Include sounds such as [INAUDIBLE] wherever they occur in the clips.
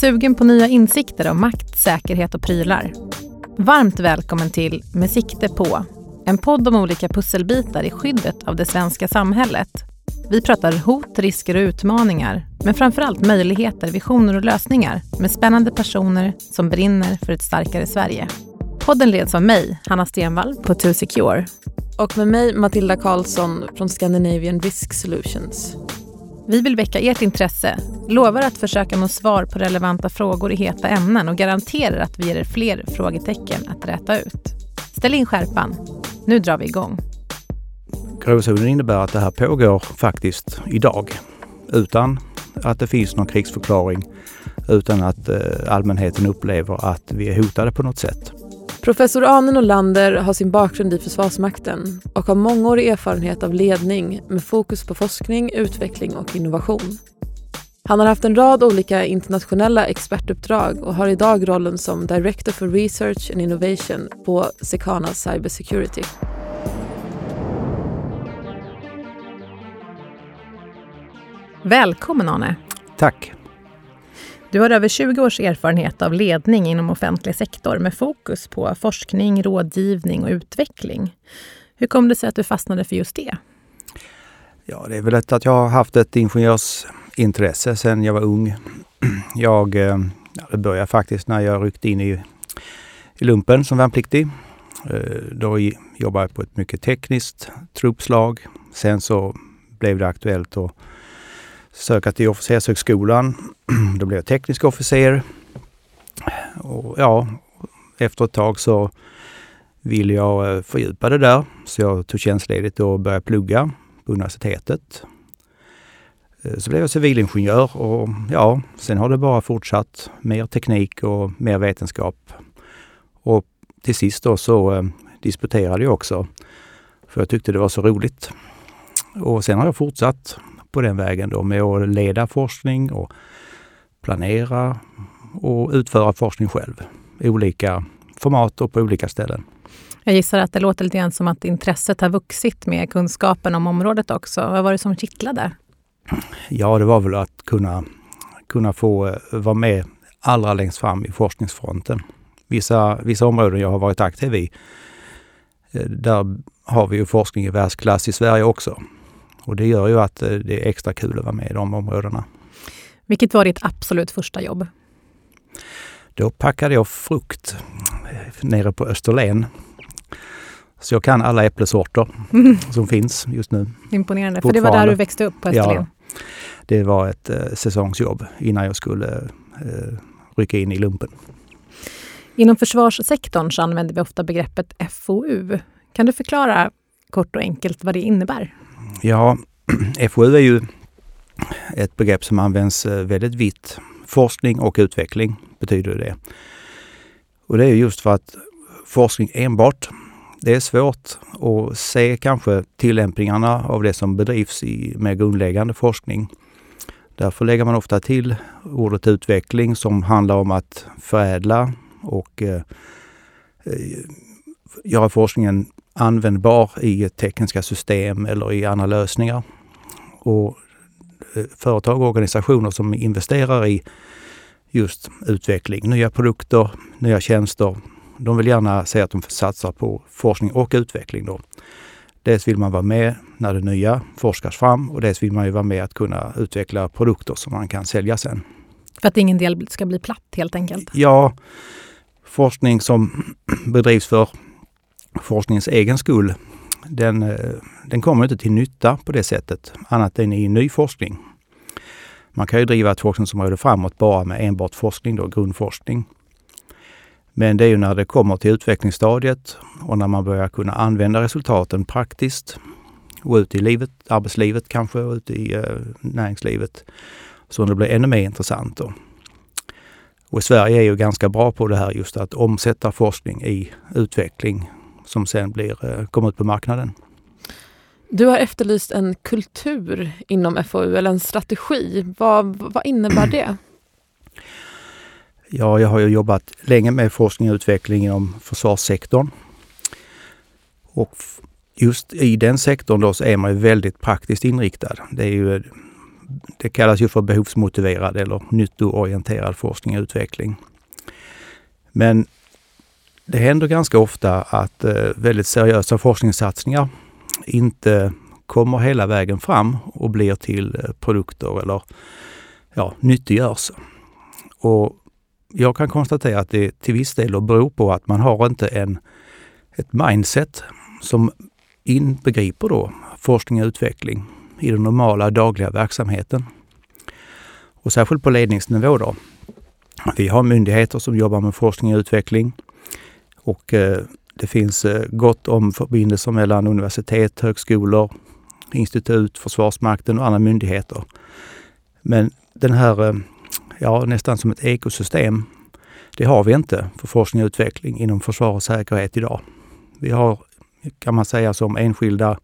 Sugen på nya insikter om makt, säkerhet och prylar? Varmt välkommen till Med sikte på, en podd om olika pusselbitar i skyddet av det svenska samhället. Vi pratar hot, risker och utmaningar, men framförallt möjligheter, visioner och lösningar med spännande personer som brinner för ett starkare Sverige. Podden leds av mig, Hanna Stenvall på 2Secure. Och med mig, Matilda Karlsson från Scandinavian Risk Solutions. Vi vill väcka ert intresse, lovar att försöka nå svar på relevanta frågor i heta ämnen och garanterar att vi ger er fler frågetecken att räta ut. Ställ in skärpan. Nu drar vi igång. Gråzonen innebär att det här pågår faktiskt idag utan att det finns någon krigsförklaring, utan att eh, allmänheten upplever att vi är hotade på något sätt. Professor Arne Norlander har sin bakgrund i Försvarsmakten och har mångårig erfarenhet av ledning med fokus på forskning, utveckling och innovation. Han har haft en rad olika internationella expertuppdrag och har idag rollen som Director for Research and Innovation på Secana Cybersecurity. Välkommen Arne! Tack! Du har över 20 års erfarenhet av ledning inom offentlig sektor med fokus på forskning, rådgivning och utveckling. Hur kom det sig att du fastnade för just det? Ja, det är väl att jag har haft ett ingenjörsintresse sedan jag var ung. [CLEARS THROAT] Jag eh, ja, det började faktiskt när jag ryckte in i, i lumpen som värnpliktig. Eh, då jobbade jag på ett mycket tekniskt truppslag. Sen så blev det aktuellt att söka till officershögskolan. [CLEARS THROAT] Då blev jag teknisk officer. Och ja, efter ett tag så ville jag eh, fördjupa det där. Så jag tog tjänstledigt och började plugga på universitetet. Eh, så blev jag civilingenjör och ja, sen har det bara fortsatt. Mer teknik och mer vetenskap. Och till sist då så eh, disputerade jag också. För jag tyckte det var så roligt. Och sen har jag fortsatt på den vägen då med att leda forskning och planera och utföra forskning själv i olika format och på olika ställen. Jag gissar att det låter lite grann som att intresset har vuxit med kunskapen om området också. Vad var det som kittlade? Ja, det var väl att kunna, kunna få eh, vara med allra längst fram i forskningsfronten. Vissa, vissa områden jag har varit aktiv i, eh, där har vi ju forskning i världsklass i Sverige också. Och det gör ju att eh, det är extra kul att vara med i de områdena. Vilket var ditt absolut första jobb? Då packade jag frukt nere på Österlen. Så jag kan alla äpplesorter mm. [LAUGHS] som finns just nu. Imponerande, för det var där du växte upp på Österlen? Ja, det var ett eh, säsongsjobb innan jag skulle eh, rycka in i lumpen. Inom försvarssektorn så använder vi ofta begreppet FoU. Kan du förklara kort och enkelt vad det innebär? Ja, [CLEARS THROAT] FoU är ju ett begrepp som används eh, väldigt vitt. Forskning och utveckling betyder det. Och det är just för att forskning enbart, det är svårt att se kanske tillämpningarna av det som bedrivs i mer grundläggande forskning. Därför lägger man ofta till ordet utveckling som handlar om att förädla och eh, eh göra forskningen användbar i tekniska system eller i andra lösningar. Och eh, företag och organisationer som investerar i just utveckling, nya produkter, nya tjänster. De vill gärna se att de satsar på forskning och utveckling. Då. Dels vill man vara med när det nya forskas fram och dels vill man ju vara med att kunna utveckla produkter som man kan sälja sen. För att ingen del ska bli platt helt enkelt? Ja, forskning som [CLEARS THROAT] bedrivs för forskningens egen skull, den, eh, den kommer inte till nytta på det sättet, annat än i ny forskning. Man kan ju driva ett forskningsområde framåt bara med enbart forskning, då, grundforskning. Men det är ju när det kommer till utvecklingsstadiet och när man börjar kunna använda resultaten praktiskt och ut i livet, arbetslivet kanske, och ut i eh, näringslivet, som det blir ännu mer intressant. Då. Och Sverige är ju ganska bra på det här just att omsätta forskning i utveckling som sen blir, eh, kommer ut på marknaden. Du har efterlyst en kultur inom FoU, eller en strategi. Vad, vad innebär det? Ja, jag har ju jobbat länge med forskning och utveckling inom försvarssektorn. Och just i den sektorn då så är man ju väldigt praktiskt inriktad. Det är ju det kallas ju för behovsmotiverad eller nyttoorienterad forskning och utveckling. Men det händer ganska ofta att eh, väldigt seriösa forskningssatsningar inte kommer hela vägen fram och blir till eh, produkter eller ja, nyttiggörs. Och jag kan konstatera att det till viss del beror på att man har inte en, ett mindset som inbegriper då forskning och utveckling i den normala dagliga verksamheten. Och särskilt på ledningsnivå då. Vi har myndigheter som jobbar med forskning och utveckling och eh, det finns eh, gott om förbindelser mellan universitet, högskolor, institut, Försvarsmakten och andra myndigheter. Men den här, eh, ja nästan som ett ekosystem, det har vi inte för forskning och utveckling inom försvar och säkerhet idag. Vi har, kan man säga, som enskilda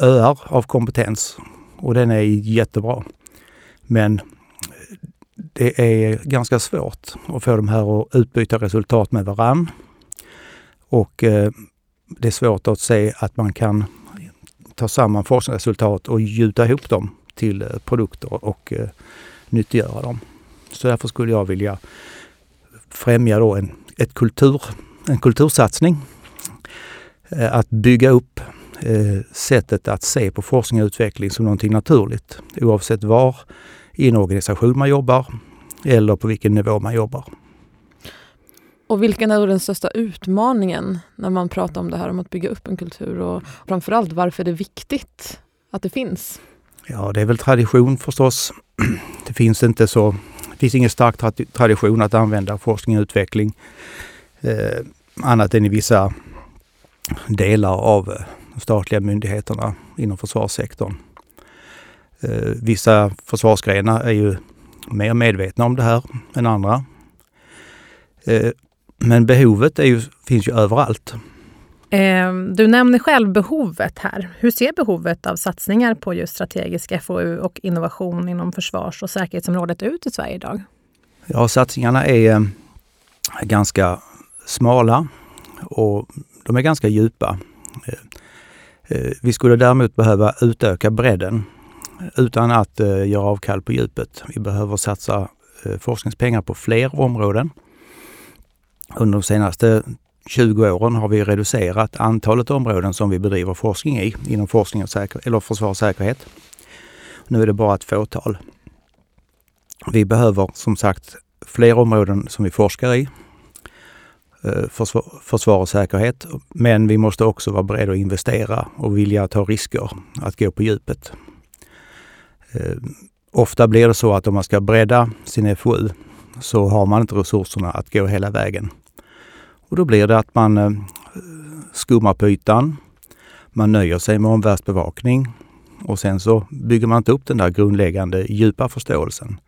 öar av kompetens och den är jättebra. Men det är ganska svårt att få de här att utbyta resultat med varann. Och eh, det är svårt att se att man kan ta samman forskningsresultat och gjuta ihop dem till eh, produkter och eh, nyttiggöra dem. Så därför skulle jag vilja främja då en, ett kultur, en kultursatsning. Eh, att bygga upp eh, sättet att se på forskning och utveckling som någonting naturligt oavsett var i en organisation man jobbar eller på vilken nivå man jobbar. Och vilken är den största utmaningen när man pratar om det här om att bygga upp en kultur och framförallt varför är det viktigt att det finns? Ja, det är väl tradition förstås. [CLEARS THROAT] Det finns inte så, det finns ingen stark tradition att använda forskning och utveckling eh, annat än i vissa delar av eh, de statliga myndigheterna inom försvarssektorn. Eh, vissa försvarsgrenar är ju mer medvetna om det här än andra. Eh, men behovet ju, finns ju överallt. Ehm, du nämner själv behovet här. Hur ser behovet av satsningar på just strategisk FoU och innovation inom försvars och säkerhetsområdet ut i Sverige idag? Ja, satsningarna är eh, ganska smala och de är ganska djupa. Vi skulle däremot behöva utöka bredden utan att eh, göra avkall på djupet. Vi behöver satsa eh, forskningspengar på fler områden. Under de senaste 20 åren har vi reducerat antalet områden som vi bedriver forskning i inom forskning och säker eller försvar och säkerhet. Nu är det bara ett fåtal. Vi behöver som sagt fler områden som vi forskar i, eh, försvar, försvar och säkerhet. Men vi måste också vara beredda att investera och vilja ta risker att gå på djupet. Eh, ofta blir det så att om man ska bredda sin FoU så har man inte resurserna att gå hela vägen. Och då blir det att man eh, skummar på ytan. Man nöjer sig med omvärldsbevakning och sen så bygger man inte upp den där grundläggande djupa förståelsen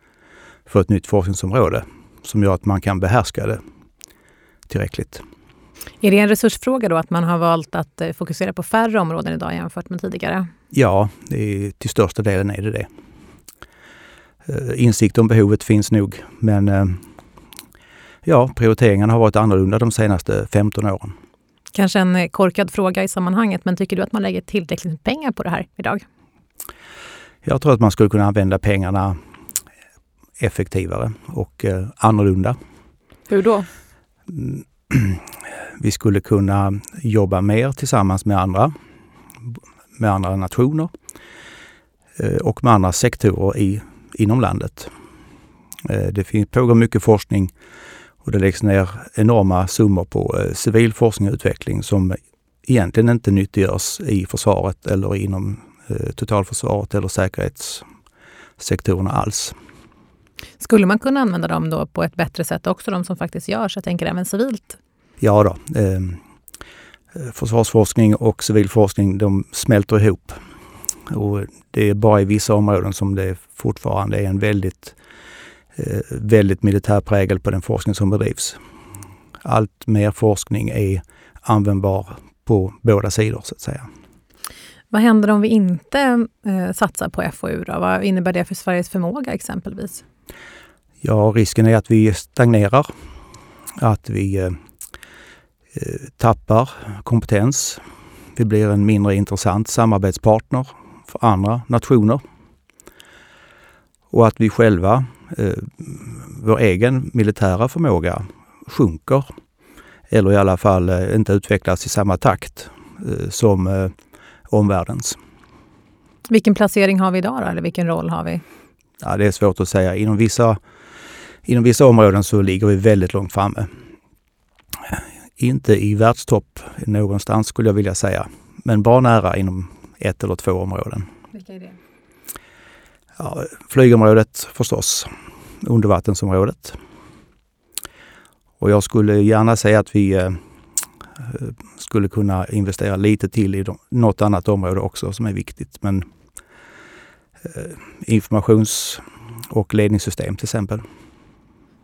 för ett nytt forskningsområde som gör att man kan behärska det tillräckligt. Är det en resursfråga då att man har valt att eh, fokusera på färre områden idag jämfört med tidigare? Ja, är, till största delen är det det. Eh, insikt om behovet finns nog, men eh, ja, prioriteringarna har varit annorlunda de senaste 15 åren. Kanske en korkad fråga i sammanhanget, men tycker du att man lägger tillräckligt med pengar på det här idag? Jag tror att man skulle kunna använda pengarna effektivare och annorlunda. Hur då? Mm, [CLEARS THROAT] vi skulle kunna jobba mer tillsammans med andra, med andra nationer eh, och med andra sektorer i, inom landet. Eh, det pågår mycket forskning och det läggs ner enorma summor på eh, civil forskning och utveckling som egentligen inte nyttiggörs i försvaret eller inom totalförsvaret eller säkerhetssektorerna alls. Skulle man kunna använda dem då på ett bättre sätt också, de som faktiskt görs? Jag tänker även civilt. Ja då. Eh, försvarsforskning och civilforskning de smälter ihop. Och det är bara i vissa områden som det fortfarande är en väldigt, eh, väldigt militär prägel på den forskning som bedrivs. Allt mer forskning är användbar på båda sidor så att säga. Vad händer om vi inte eh, satsar på FoU? Då? Vad innebär det för Sveriges förmåga exempelvis? Ja, risken är att vi stagnerar. Att vi eh, Eh, tappar kompetens. Vi blir en mindre intressant samarbetspartner för andra nationer. och att vi själva, eh, vår egen militära förmåga sjunker eller i alla fall eh, inte utvecklas i samma takt eh, som eh, omvärldens. Vilken placering har vi idag då, eller vilken roll har vi? Ja, det är svårt att säga. Inom vissa, inom vissa områden så ligger vi väldigt långt framme. Inte i världstopp någonstans skulle jag vilja säga, men bra nära inom ett eller två områden. Vilka är det? Ja, flygområdet förstås, undervattensområdet. Och jag skulle gärna säga att vi eh, skulle kunna investera lite till i något annat område också som är viktigt. Men eh, informations och ledningssystem till exempel.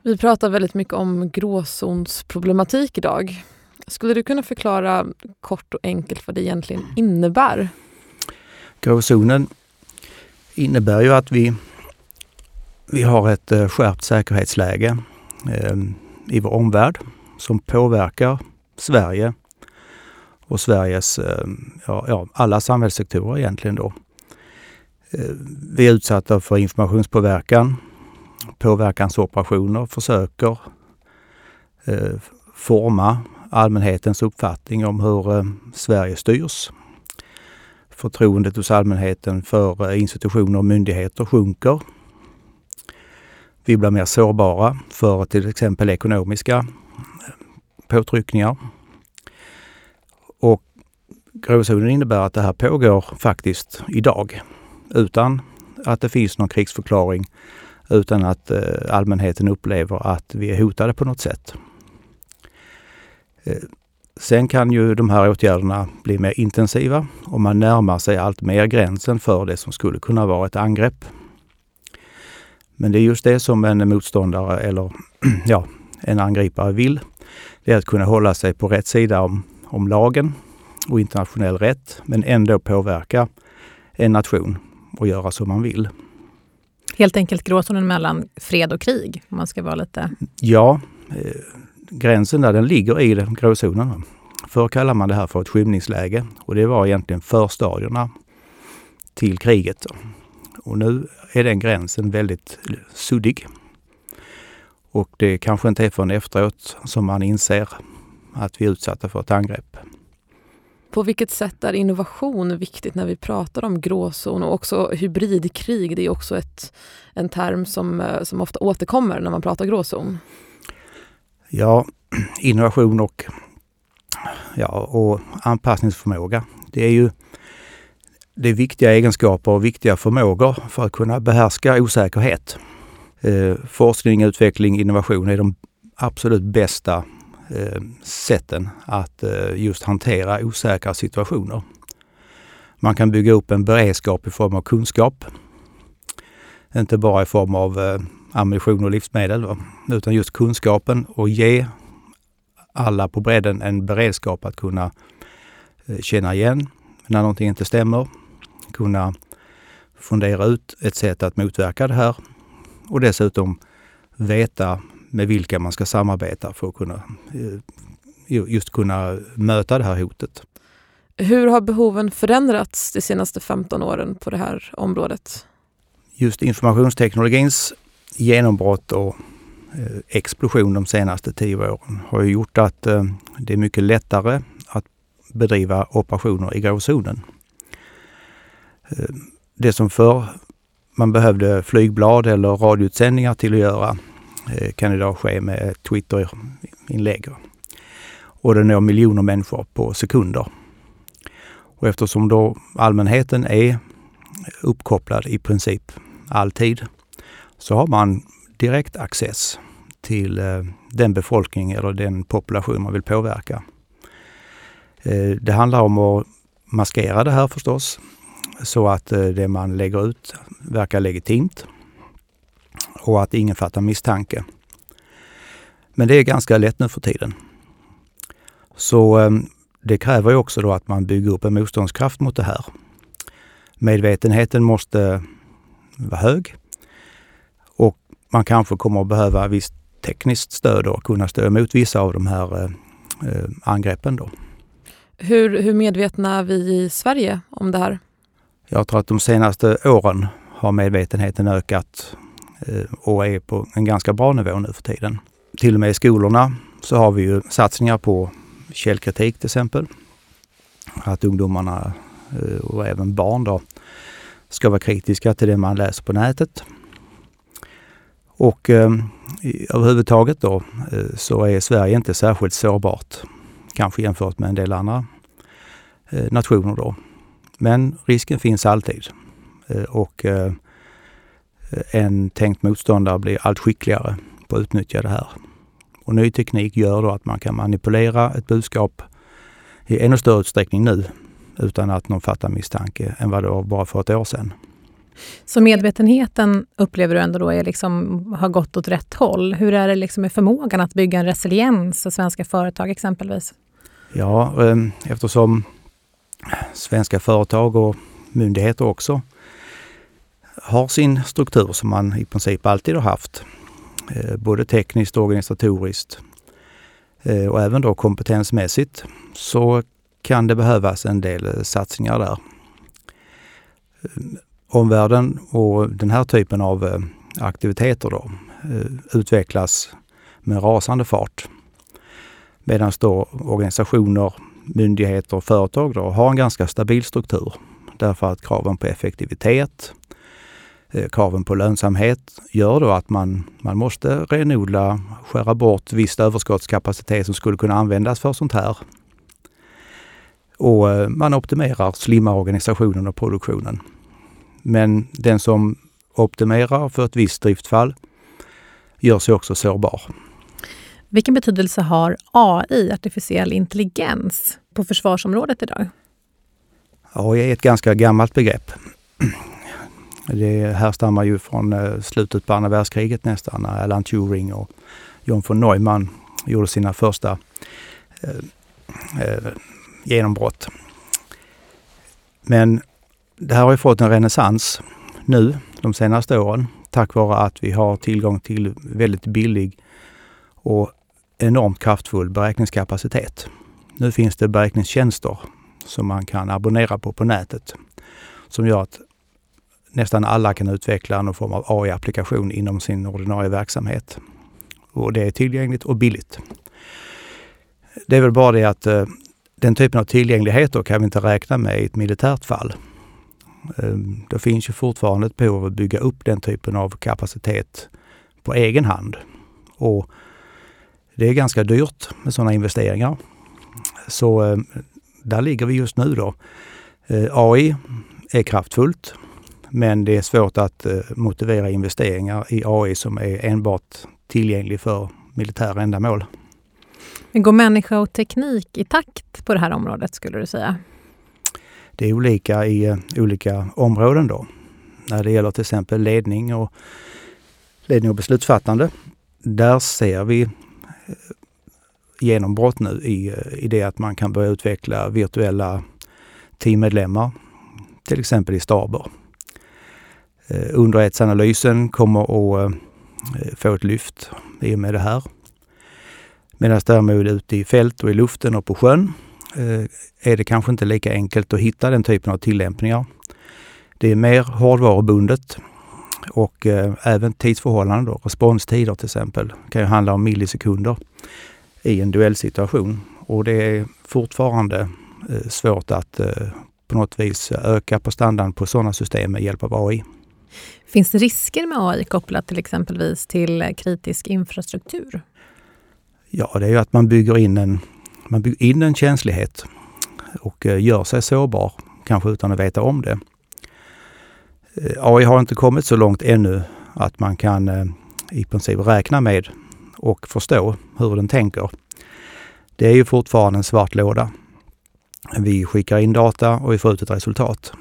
Vi pratar väldigt mycket om gråzonsproblematik idag. Skulle du kunna förklara kort och enkelt vad det egentligen innebär? Gråzonen innebär ju att vi, vi har ett eh, skärpt säkerhetsläge eh, i vår omvärld som påverkar Sverige och Sveriges, eh, ja, ja, alla samhällssektorer egentligen då. Eh, vi är utsatta för informationspåverkan, påverkansoperationer, försöker eh, forma allmänhetens uppfattning om hur eh, Sverige styrs. Förtroendet hos allmänheten för eh, institutioner och myndigheter sjunker. Vi blir mer sårbara för till exempel ekonomiska eh, påtryckningar. Och gråzonen innebär att det här pågår faktiskt idag utan att det finns någon krigsförklaring, utan att eh, allmänheten upplever att vi är hotade på något sätt. Eh, sen kan ju de här åtgärderna bli mer intensiva och man närmar sig allt mer gränsen för det som skulle kunna vara ett angrepp. Men det är just det som en motståndare eller [CLEARS THROAT] ja, en angripare vill. Det är att kunna hålla sig på rätt sida om, om lagen och internationell rätt, men ändå påverka en nation och göra som man vill. Helt enkelt gråzonen mellan fred och krig, om man ska vara lite... Ja, eh, gränsen där den ligger i den gråzonen. Förr kallade man det här för ett skymningsläge och det var egentligen förstadierna till kriget. Och nu är den gränsen väldigt suddig. Och det kanske inte är förrän efteråt som man inser att vi är utsatta för ett angrepp. På vilket sätt är innovation viktigt när vi pratar om gråzon och också hybridkrig? Det är också ett, en term som, eh, som ofta återkommer när man pratar gråzon. Ja, innovation och, ja, och anpassningsförmåga. Det är ju det är viktiga egenskaper och viktiga förmågor för att kunna behärska osäkerhet. Eh, forskning, utveckling, innovation är de absolut bästa Eh, sätten att eh, just hantera osäkra situationer. Man kan bygga upp en beredskap i form av kunskap. Inte bara i form av eh, ammunition och livsmedel, va? utan just kunskapen och ge alla på bredden en beredskap att kunna eh, känna igen när någonting inte stämmer, kunna fundera ut ett sätt att motverka det här och dessutom veta med vilka man ska samarbeta för att kunna eh, just kunna möta det här hotet. Hur har behoven förändrats de senaste 15 åren på det här området? Just informationsteknologins genombrott och eh, explosion de senaste tio åren har gjort att eh, det är mycket lättare att bedriva operationer i gråzonen. Det som förr man behövde flygblad eller radioutsändningar till att göra Eh, kan idag ske med Twitterinlägg Och det når miljoner människor på sekunder. Och eftersom då allmänheten är uppkopplad i princip alltid så har man direkt access till eh, den befolkning eller den population man vill påverka. Eh, det handlar om att maskera det här förstås så att det man lägger ut verkar legitimt och att ingen fattar misstanke. Men det är ganska lätt nu för tiden. Så ehm, det kräver ju också då att man bygger upp en motståndskraft mot det här. Medvetenheten måste vara hög och man kanske kommer att behöva visst tekniskt stöd och kunna stå emot vissa av de här eh, angreppen. Då. Hur, hur medvetna är vi i Sverige om det här? Jag tror att de senaste åren har medvetenheten ökat Eh, och är på en ganska bra nivå nu för tiden. Till och med i skolorna så har vi ju satsningar på källkritik till exempel. Att ungdomarna eh, och även barn då ska vara kritiska till det man läser på nätet. Och eh, överhuvudtaget då eh, så är Sverige inte särskilt sårbart, kanske jämfört med en del andra eh, nationer då. Men risken finns alltid. Eh, och eh, en tänkt motståndare blir allt skickligare på att utnyttja det här. Och ny teknik gör då att man kan manipulera ett budskap i ännu större utsträckning nu utan att någon fattar misstanke än vad det var bara för ett år sedan. Så medvetenheten upplever du ändå då är liksom, har gått åt rätt håll. Hur är det liksom med förmågan att bygga en resiliens för svenska företag exempelvis? Ja, ehm, eftersom svenska företag och myndigheter också har sin struktur som man i princip alltid har haft. Eh, både tekniskt och organisatoriskt eh, och även då kompetensmässigt så kan det behövas en del eh, satsningar där. Omvärlden och den här typen av aktiviteter då, utvecklas med rasande fart. Medan då organisationer, myndigheter och företag då har en ganska stabil struktur. Därför att kraven på effektivitet, kraven på lönsamhet gör då att man, man måste renodla, skära bort viss överskottskapacitet som skulle kunna användas för sånt här och eh, man optimerar, slimmar organisationen och produktionen. Men den som optimerar för ett visst driftfall gör sig också sårbar. Vilken betydelse har AI, artificiell intelligens, på försvarsområdet idag? AI är ett ganska gammalt begrepp. Det härstammar ju från eh, slutet på andra världskriget nästan, när Alan Turing och John von Neumann gjorde sina första eh, eh, genombrott. Men det här har ju fått en renässans nu de senaste åren tack vare att vi har tillgång till väldigt billig och enormt kraftfull beräkningskapacitet. Nu finns det beräkningstjänster som man kan abonnera på på nätet som gör att nästan alla kan utveckla någon form av AI-applikation inom sin ordinarie verksamhet. Och det är tillgängligt och billigt. Det är väl bara det att eh, den typen av tillgänglighet då kan vi inte räkna med i ett militärt fall. Ehm, det finns ju fortfarande ett behov av att bygga upp den typen av kapacitet på egen hand. Och det är ganska dyrt med sådana investeringar. Så ehm, där ligger vi just nu då. Eh, AI är kraftfullt, men det är svårt att eh, motivera investeringar i AI som är enbart tillgänglig för militära ändamål. Men går människa och teknik i takt på det här området skulle du säga? Det är olika i uh, olika områden då. När det gäller till exempel ledning och, ledning och beslutsfattande. Där ser vi uh, genombrott nu i, i det att man kan börja utveckla virtuella teammedlemmar, till exempel i staber. Eh, Underrättelseanalysen kommer att eh, få ett lyft i och med det här. Medan däremot ute i fält och i luften och på sjön eh, är det kanske inte lika enkelt att hitta den typen av tillämpningar. Det är mer hårdvarubundet och även tidsförhållanden, då, responstider till exempel, kan ju handla om millisekunder i en duellsituation. Och det är fortfarande svårt att på något vis öka prestandan på sådana system med hjälp av AI. Finns det risker med AI kopplat till exempelvis till kritisk infrastruktur? Ja, det är ju att man bygger in en, man bygger in en känslighet och eh, gör sig sårbar, kanske utan att veta om det. Eh, AI har inte kommit så långt ännu att man kan eh, i princip räkna med och förstå hur den tänker. Det är ju fortfarande en svart låda. Vi skickar in data och vi får ut ett resultat.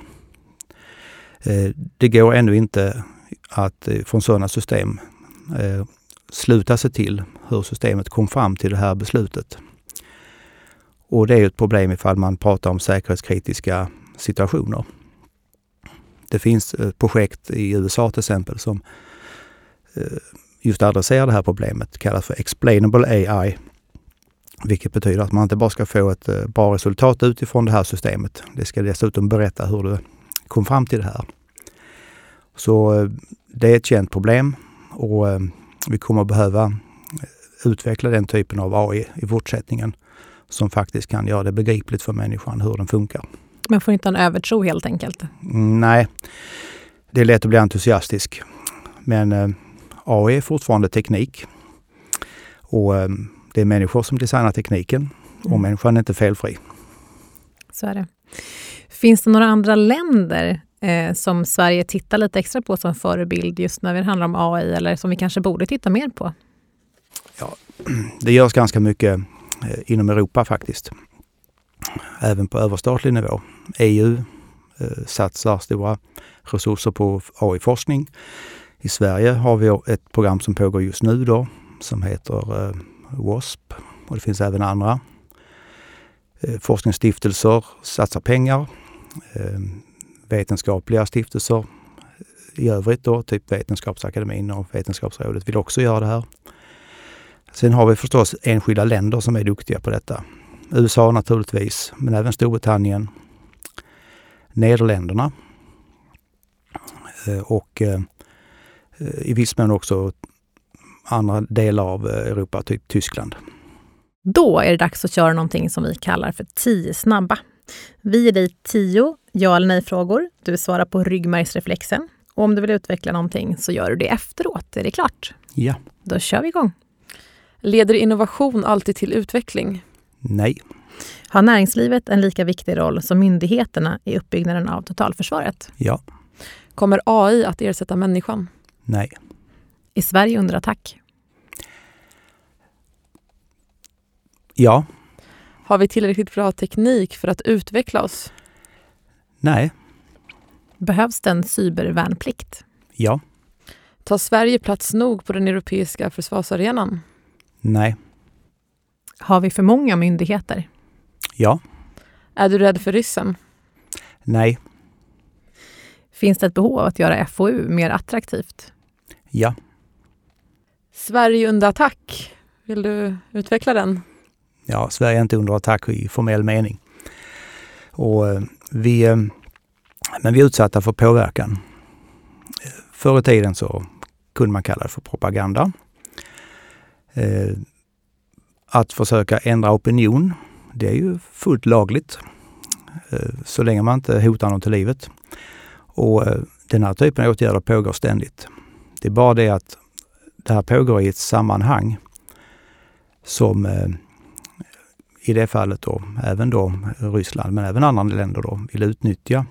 Eh, det går ännu inte att eh, från sådana system eh, sluta sig till hur systemet kom fram till det här beslutet. Och det är ett problem ifall man pratar om säkerhetskritiska situationer. Det finns projekt i USA till exempel som just adresserar det här problemet, kallas för Explainable AI. Vilket betyder att man inte bara ska få ett bra resultat utifrån det här systemet. Det ska dessutom berätta hur det kom fram till det här. Så eh, det är ett känt problem och eh, vi kommer behöva utveckla den typen av AI i fortsättningen som faktiskt kan göra det begripligt för människan hur den funkar. Man får inte en övertro helt enkelt? Mm, nej, det är lätt att bli entusiastisk. Men eh, AI är fortfarande teknik. Och eh, det är människor som designar tekniken och mm. människan är inte felfri. Så är det. Finns det några andra länder eh, som Sverige tittar lite extra på som förebild just när det handlar om AI eller som vi kanske borde titta mer på? Ja, [CLEARS THROAT] det görs ganska mycket eh, inom Europa faktiskt. Även på överstatlig nivå. EU eh, satsar stora resurser på AI-forskning. I Sverige har vi ett program som pågår just nu då som heter eh, WASP och det finns även andra. Eh, forskningsstiftelser satsar pengar. Ehm, vetenskapliga stiftelser i övrigt då, typ Vetenskapsakademin och Vetenskapsrådet vill också göra det här. Sen har vi förstås enskilda länder som är duktiga på detta. USA naturligtvis, men även Storbritannien, Nederländerna eh, och eh, i viss mån också andra delar av Europa, typ Tyskland. Då är det dags att köra någonting som vi kallar för tio snabba. Vi ger dig tio ja eller nej-frågor. Du svarar på ryggmärgsreflexen. Och om du vill utveckla någonting så gör du det efteråt. Är det klart? Ja. Då kör vi igång. Leder innovation alltid till utveckling? Nej. Har näringslivet en lika viktig roll som myndigheterna i uppbyggnaden av totalförsvaret? Ja. Kommer AI att ersätta människan? Nej. Är Sverige under attack? Ja. Har vi tillräckligt bra teknik för att utveckla oss? Nej. Behövs det en cybervärnplikt? Ja. Tar Sverige plats nog på den europeiska försvarsarenan? Nej. Har vi för många myndigheter? Ja. Är du rädd för ryssen? Nej. Finns det ett behov av att göra FoU mer attraktivt? Ja. Sverige under attack. Vill du utveckla den? Ja, Sverige är inte under attack i formell mening. Och eh, vi, eh, men vi är utsatta för påverkan. Förr i tiden så kunde man kalla det för propaganda. Eh, att försöka ändra opinion, det är ju fullt lagligt. Så länge man inte hotar någon till livet. Och den här typen av åtgärder pågår ständigt. Det är bara det att det här pågår i ett sammanhang som i det fallet då även då Ryssland men även andra länder då vill utnyttja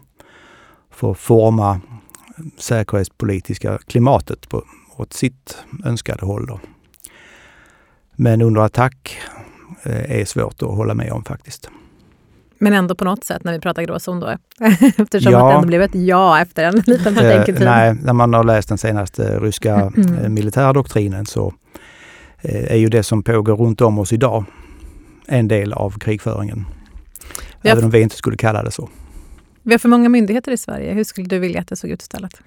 för att forma säkerhetspolitiska klimatet på, åt sitt önskade håll. Då. Men under attack eh, är svårt att hålla med om faktiskt. Men ändå på något sätt när vi pratar gråzon då? [LAUGHS] Eftersom ja. att det ändå blev ett ja efter en [LAUGHS] liten betänketid. Eh, nej, när man har läst den senaste ryska mm. Eh, militärdoktrinen så är ju det som pågår runt om oss idag en del av krigföringen. Även om vi inte skulle kalla det så. Vi har för många myndigheter i Sverige. Hur skulle du vilja att det såg ut istället?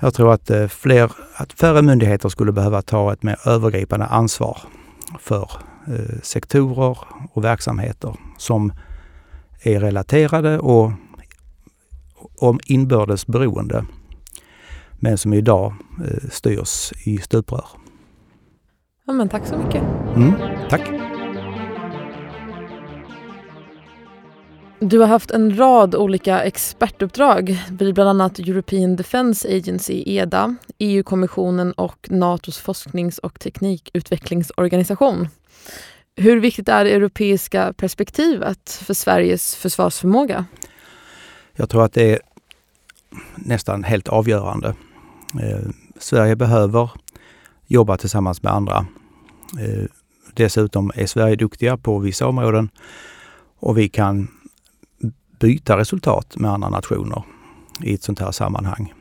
Jag tror att, eh, fler, att färre myndigheter skulle behöva ta ett mer övergripande ansvar för eh, sektorer och verksamheter som är relaterade och om inbördes beroende men som idag eh, styrs i stuprör. Ja, men tack så mycket. Mm, tack. Du har haft en rad olika expertuppdrag vid bland annat European Defence Agency, EDA, EU-kommissionen och Natos forsknings och teknikutvecklingsorganisation. Hur viktigt är det europeiska perspektivet för Sveriges försvarsförmåga? Jag tror att det är nästan helt avgörande. Eh, Sverige behöver jobba tillsammans med andra. Eh, dessutom är Sverige duktiga på vissa områden och vi kan byta resultat med andra nationer i ett sånt här sammanhang.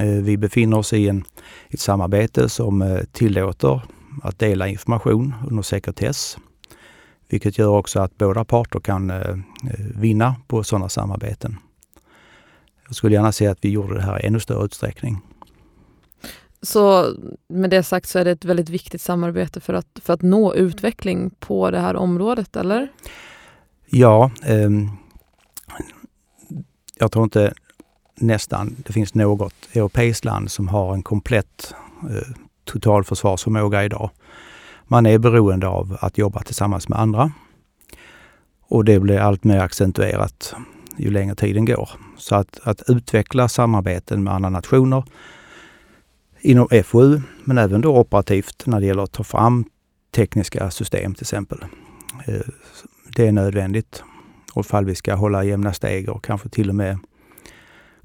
Eh, vi befinner oss i en, ett samarbete som eh, tillåter att dela information under sekretess. Vilket gör också att båda parter kan eh, vinna på sådana samarbeten. Jag skulle gärna se att vi gjorde det här i ännu större utsträckning. Så med det sagt så är det ett väldigt viktigt samarbete för att, för att nå utveckling på det här området, eller? Ja, eh, jag tror inte nästan det finns något europeiskt land som har en komplett eh, totalförsvarsförmåga idag. Man är beroende av att jobba tillsammans med andra. Och det blir allt mer accentuerat ju längre tiden går. Så att, att utveckla samarbeten med andra nationer inom FoU, men även då operativt när det gäller att ta fram tekniska system till exempel. Eh, det är nödvändigt och ifall vi ska hålla jämna steg och kanske till och med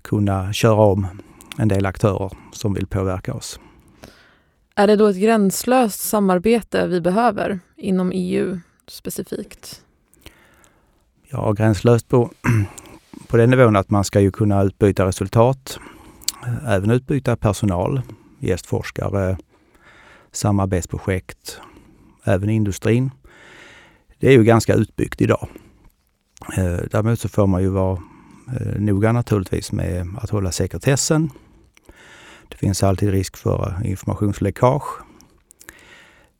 kunna köra om en del aktörer som vill påverka oss. Är det då ett gränslöst samarbete vi behöver inom EU specifikt? Ja, gränslöst på, [CLEARS THROAT] på den nivån att man ska ju kunna utbyta resultat, även utbyta personal, gästforskare, samarbetsprojekt, även industrin. Det är ju ganska utbyggt idag. Eh, däremot så får man ju vara eh, noga naturligtvis med att hålla sekretessen. Det finns alltid risk för informationsläckage.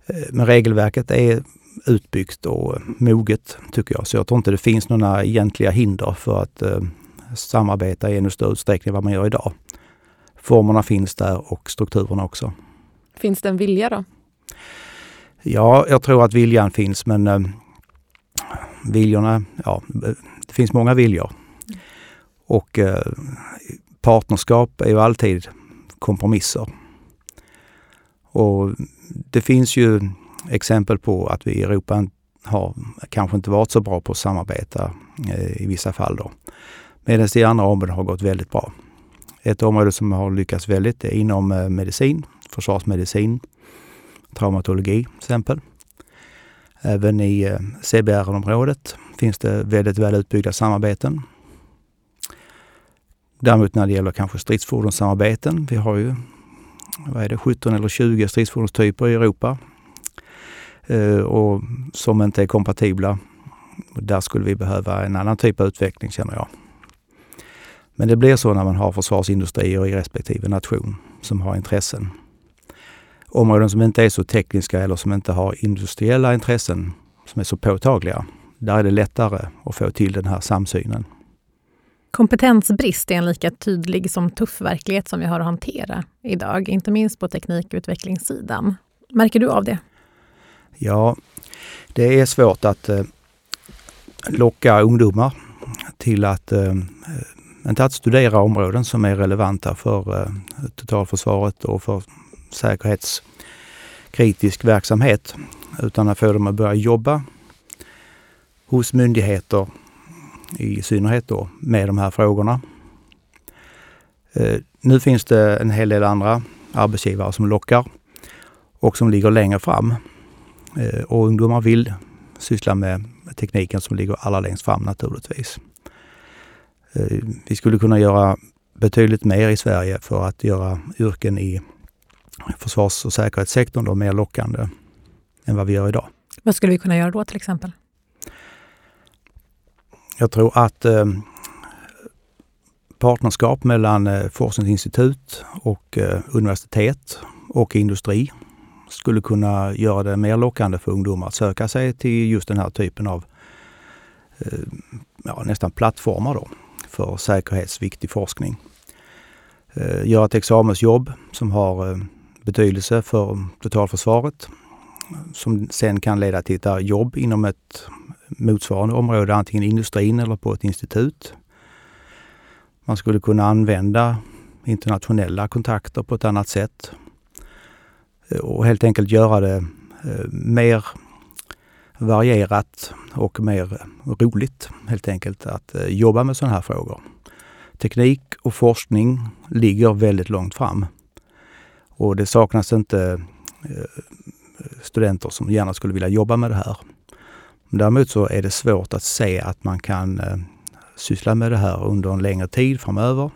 Eh, men regelverket är utbyggt och moget tycker jag. Så jag tror inte det finns några egentliga hinder för att samarbeta i ännu större utsträckning än vad man gör idag. Formerna finns där och strukturerna också. Finns det en vilja då? Ja, jag tror att viljan finns men viljorna, ja, det finns många viljor. Och eh, partnerskap är ju alltid kompromisser. Och det finns ju exempel på att vi i Europa har kanske inte varit så bra på att samarbeta eh, i vissa fall då. Medan det i andra områden har gått väldigt bra. Ett område som har lyckats väldigt är inom eh, medicin, försvarsmedicin, traumatologi till exempel. Även i eh, CBR-området finns det väldigt väl utbyggda samarbeten. Däremot när det gäller kanske stridsfordonssamarbeten, vi har ju vad är det, 17 eller 20 stridsfordonstyper i Europa eh, och som inte är kompatibla. Där skulle vi behöva en annan typ av utveckling känner jag. Men det blir så när man har försvarsindustrier i respektive nation som har intressen. Områden som inte är så tekniska eller som inte har industriella intressen som är så påtagliga, där är det lättare att få till den här samsynen. Kompetensbrist är en lika tydlig som tuff verklighet som vi har att hantera idag, inte minst på teknikutvecklingssidan. Märker du av det? Ja, det är svårt att eh, locka ungdomar till att eh, inte att studera områden som är relevanta för eh, totalförsvaret och för säkerhetskritisk verksamhet, utan att få dem att börja jobba hos myndigheter, i synnerhet då, med de här frågorna. Eh, nu finns det en hel del andra arbetsgivare som lockar och som ligger längre fram. Eh, och ungdomar vill syssla med tekniken som ligger allra längst fram naturligtvis. Eh, vi skulle kunna göra betydligt mer i Sverige för att göra yrken i försvars och säkerhetssektorn då mer lockande än vad vi gör idag. Vad skulle vi kunna göra då till exempel? Jag tror att eh, partnerskap mellan eh, forskningsinstitut och eh, universitet och industri skulle kunna göra det mer lockande för ungdomar att söka sig till just den här typen av eh, ja, nästan plattformar då för säkerhetsviktig forskning. Eh, göra ett examensjobb som har eh, betydelse för totalförsvaret som sen kan leda till ett jobb inom ett motsvarande område, antingen industrin eller på ett institut. Man skulle kunna använda internationella kontakter på ett annat sätt eh, och helt enkelt göra det eh, mer varierat och mer roligt helt enkelt att eh, jobba med sådana här frågor. Teknik och forskning ligger väldigt långt fram och det saknas inte eh, studenter som gärna skulle vilja jobba med det här. Däremot så är det svårt att se att man kan eh, syssla med det här under en längre tid framöver.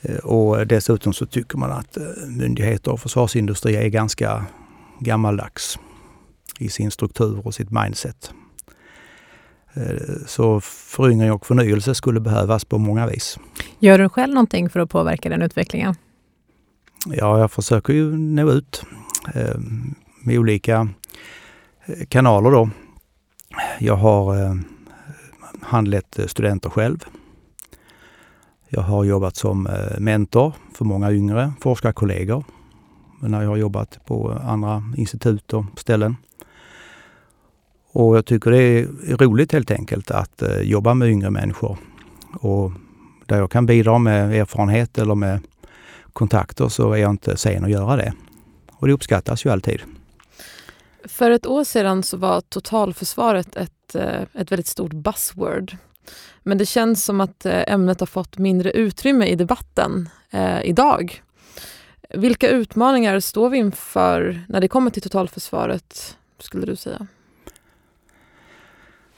Eh, och dessutom så tycker man att myndigheter och försvarsindustri är ganska gammaldags i sin struktur och sitt mindset. Så föryngring och förnyelse skulle behövas på många vis. Gör du själv någonting för att påverka den utvecklingen? Ja, jag försöker ju nå ut eh, med olika eh, kanaler då. Jag har eh, handlett eh, studenter själv. Jag har jobbat som mentor för många yngre forskarkollegor när jag har jobbat på andra institut och ställen. Och jag tycker det är roligt helt enkelt att jobba med yngre människor. Och där jag kan bidra med erfarenhet eller med kontakter så är jag inte sen att göra det. Och det uppskattas ju alltid. För ett år sedan så var totalförsvaret ett, eh, ett väldigt stort buzzword. Men det känns som att eh, ämnet har fått mindre utrymme i debatten eh, idag. Vilka utmaningar står vi inför när det kommer till totalförsvaret, skulle du säga?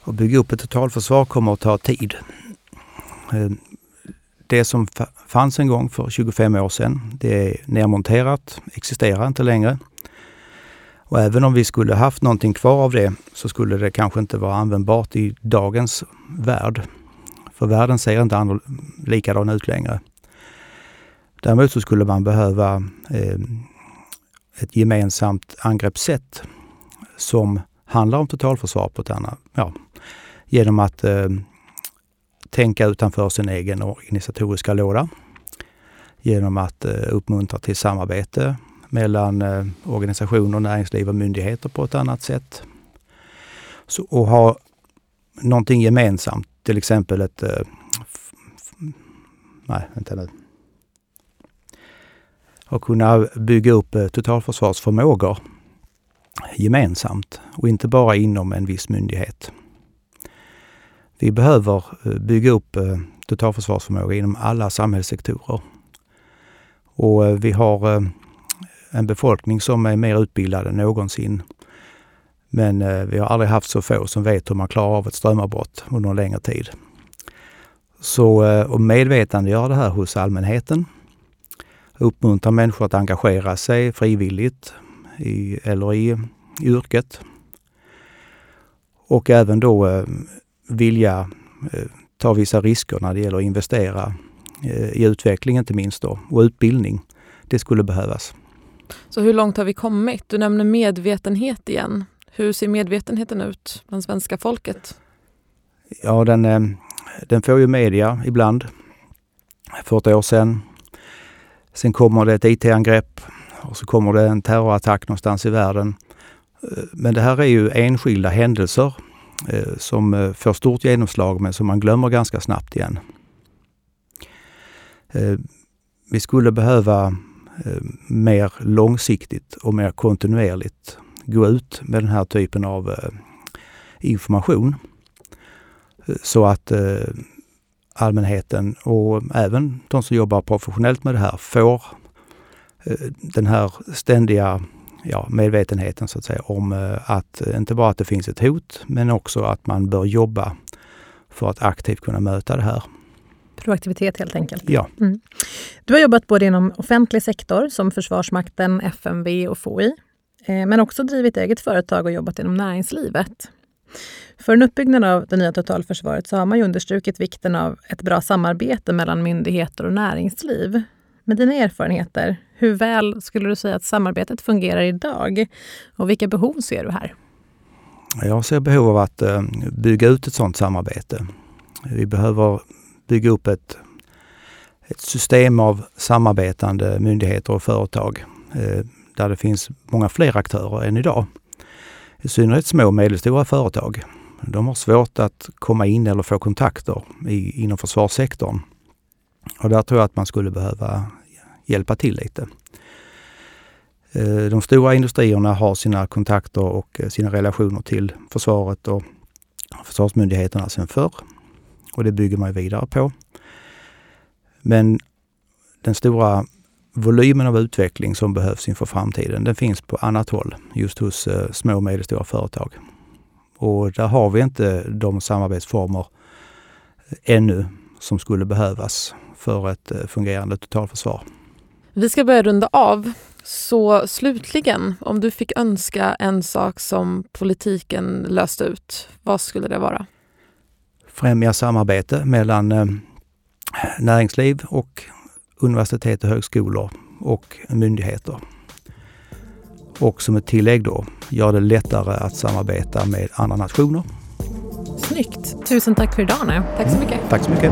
Att bygga upp ett totalförsvar kommer att ta tid. Det som fanns en gång för 25 år sedan, det är nedmonterat, existerar inte längre. Och även om vi skulle haft någonting kvar av det så skulle det kanske inte vara användbart i dagens värld. För världen ser inte likadan ut längre. Däremot så skulle man behöva eh, ett gemensamt angreppssätt som handlar om totalförsvar på ett annat, ja, genom att eh, tänka utanför sin egen organisatoriska låda. Genom att eh, uppmuntra till samarbete mellan eh, organisationer, näringsliv och myndigheter på ett annat sätt. Så, och ha någonting gemensamt, till exempel ett... Eh, nej, vänta nu. Och kunna bygga upp totalförsvarsförmågor gemensamt och inte bara inom en viss myndighet. Vi behöver eh, bygga upp eh, totalförsvarsförmåga inom alla samhällssektorer. Och eh, vi har en befolkning som är mer utbildad än någonsin. Men vi har aldrig haft så få som vet hur man klarar av ett strömavbrott under en längre tid. Så att medvetandegöra det här hos allmänheten, uppmuntra människor att engagera sig frivilligt i, eller i, i yrket. Och även då vilja eh, ta vissa risker när det gäller att investera eh, i utveckling inte minst då, och utbildning. Det skulle behövas. Så hur långt har vi kommit? Du nämner medvetenhet igen. Hur ser medvetenheten ut bland svenska folket? Ja, den, eh, den får ju media ibland. För ett år sedan. Sen kommer det ett IT-angrepp och så kommer det en terrorattack någonstans i världen. Men det här är ju enskilda händelser Eh, som eh, får stort genomslag men som man glömmer ganska snabbt igen. Eh, vi skulle behöva mer långsiktigt och mer kontinuerligt gå ut med den här typen av information så att allmänheten och även de som jobbar professionellt med det här får den här ständiga ja, medvetenheten så att säga om eh, att inte bara att det finns ett hot men också att man bör jobba för att aktivt kunna möta det här. Proaktivitet helt enkelt. Ja. Mm. Du har jobbat både inom offentlig sektor som Försvarsmakten, FMV och FOI, eh, men också drivit eget företag och jobbat inom näringslivet. För en uppbyggnad av det nya totalförsvaret så har man ju understrukit vikten av ett bra samarbete mellan myndigheter och näringsliv. Med dina erfarenheter, hur väl skulle du säga att samarbetet fungerar idag? Och vilka behov ser du här? Jag ser behov av att eh, bygga ut ett sådant samarbete. Vi behöver bygga upp ett, ett system av samarbetande myndigheter och företag eh, där det finns många fler aktörer än idag. I synnerhet små och medelstora företag. De har svårt att komma in eller få kontakter i, inom försvarssektorn. Och där tror jag att man skulle behöva hjälpa till lite. Eh, de stora industrierna har sina kontakter och eh, sina relationer till försvaret och försvarsmyndigheterna sedan förr. Och det bygger man vidare på. Men den stora volymen av utveckling som behövs inför framtiden, den finns på annat håll, just hos eh, små och medelstora företag. Och där har vi inte de samarbetsformer ännu som skulle behövas för ett fungerande totalförsvar. Vi ska börja runda av. Så slutligen, om du fick önska en sak som politiken löste ut, vad skulle det vara? Främja samarbete mellan eh, näringsliv och universitet och högskolor och myndigheter. Och som ett tillägg då, gör det lättare att samarbeta med andra nationer. Snyggt! Tusen tack för idag nu. Tack så mycket. Tack så mycket.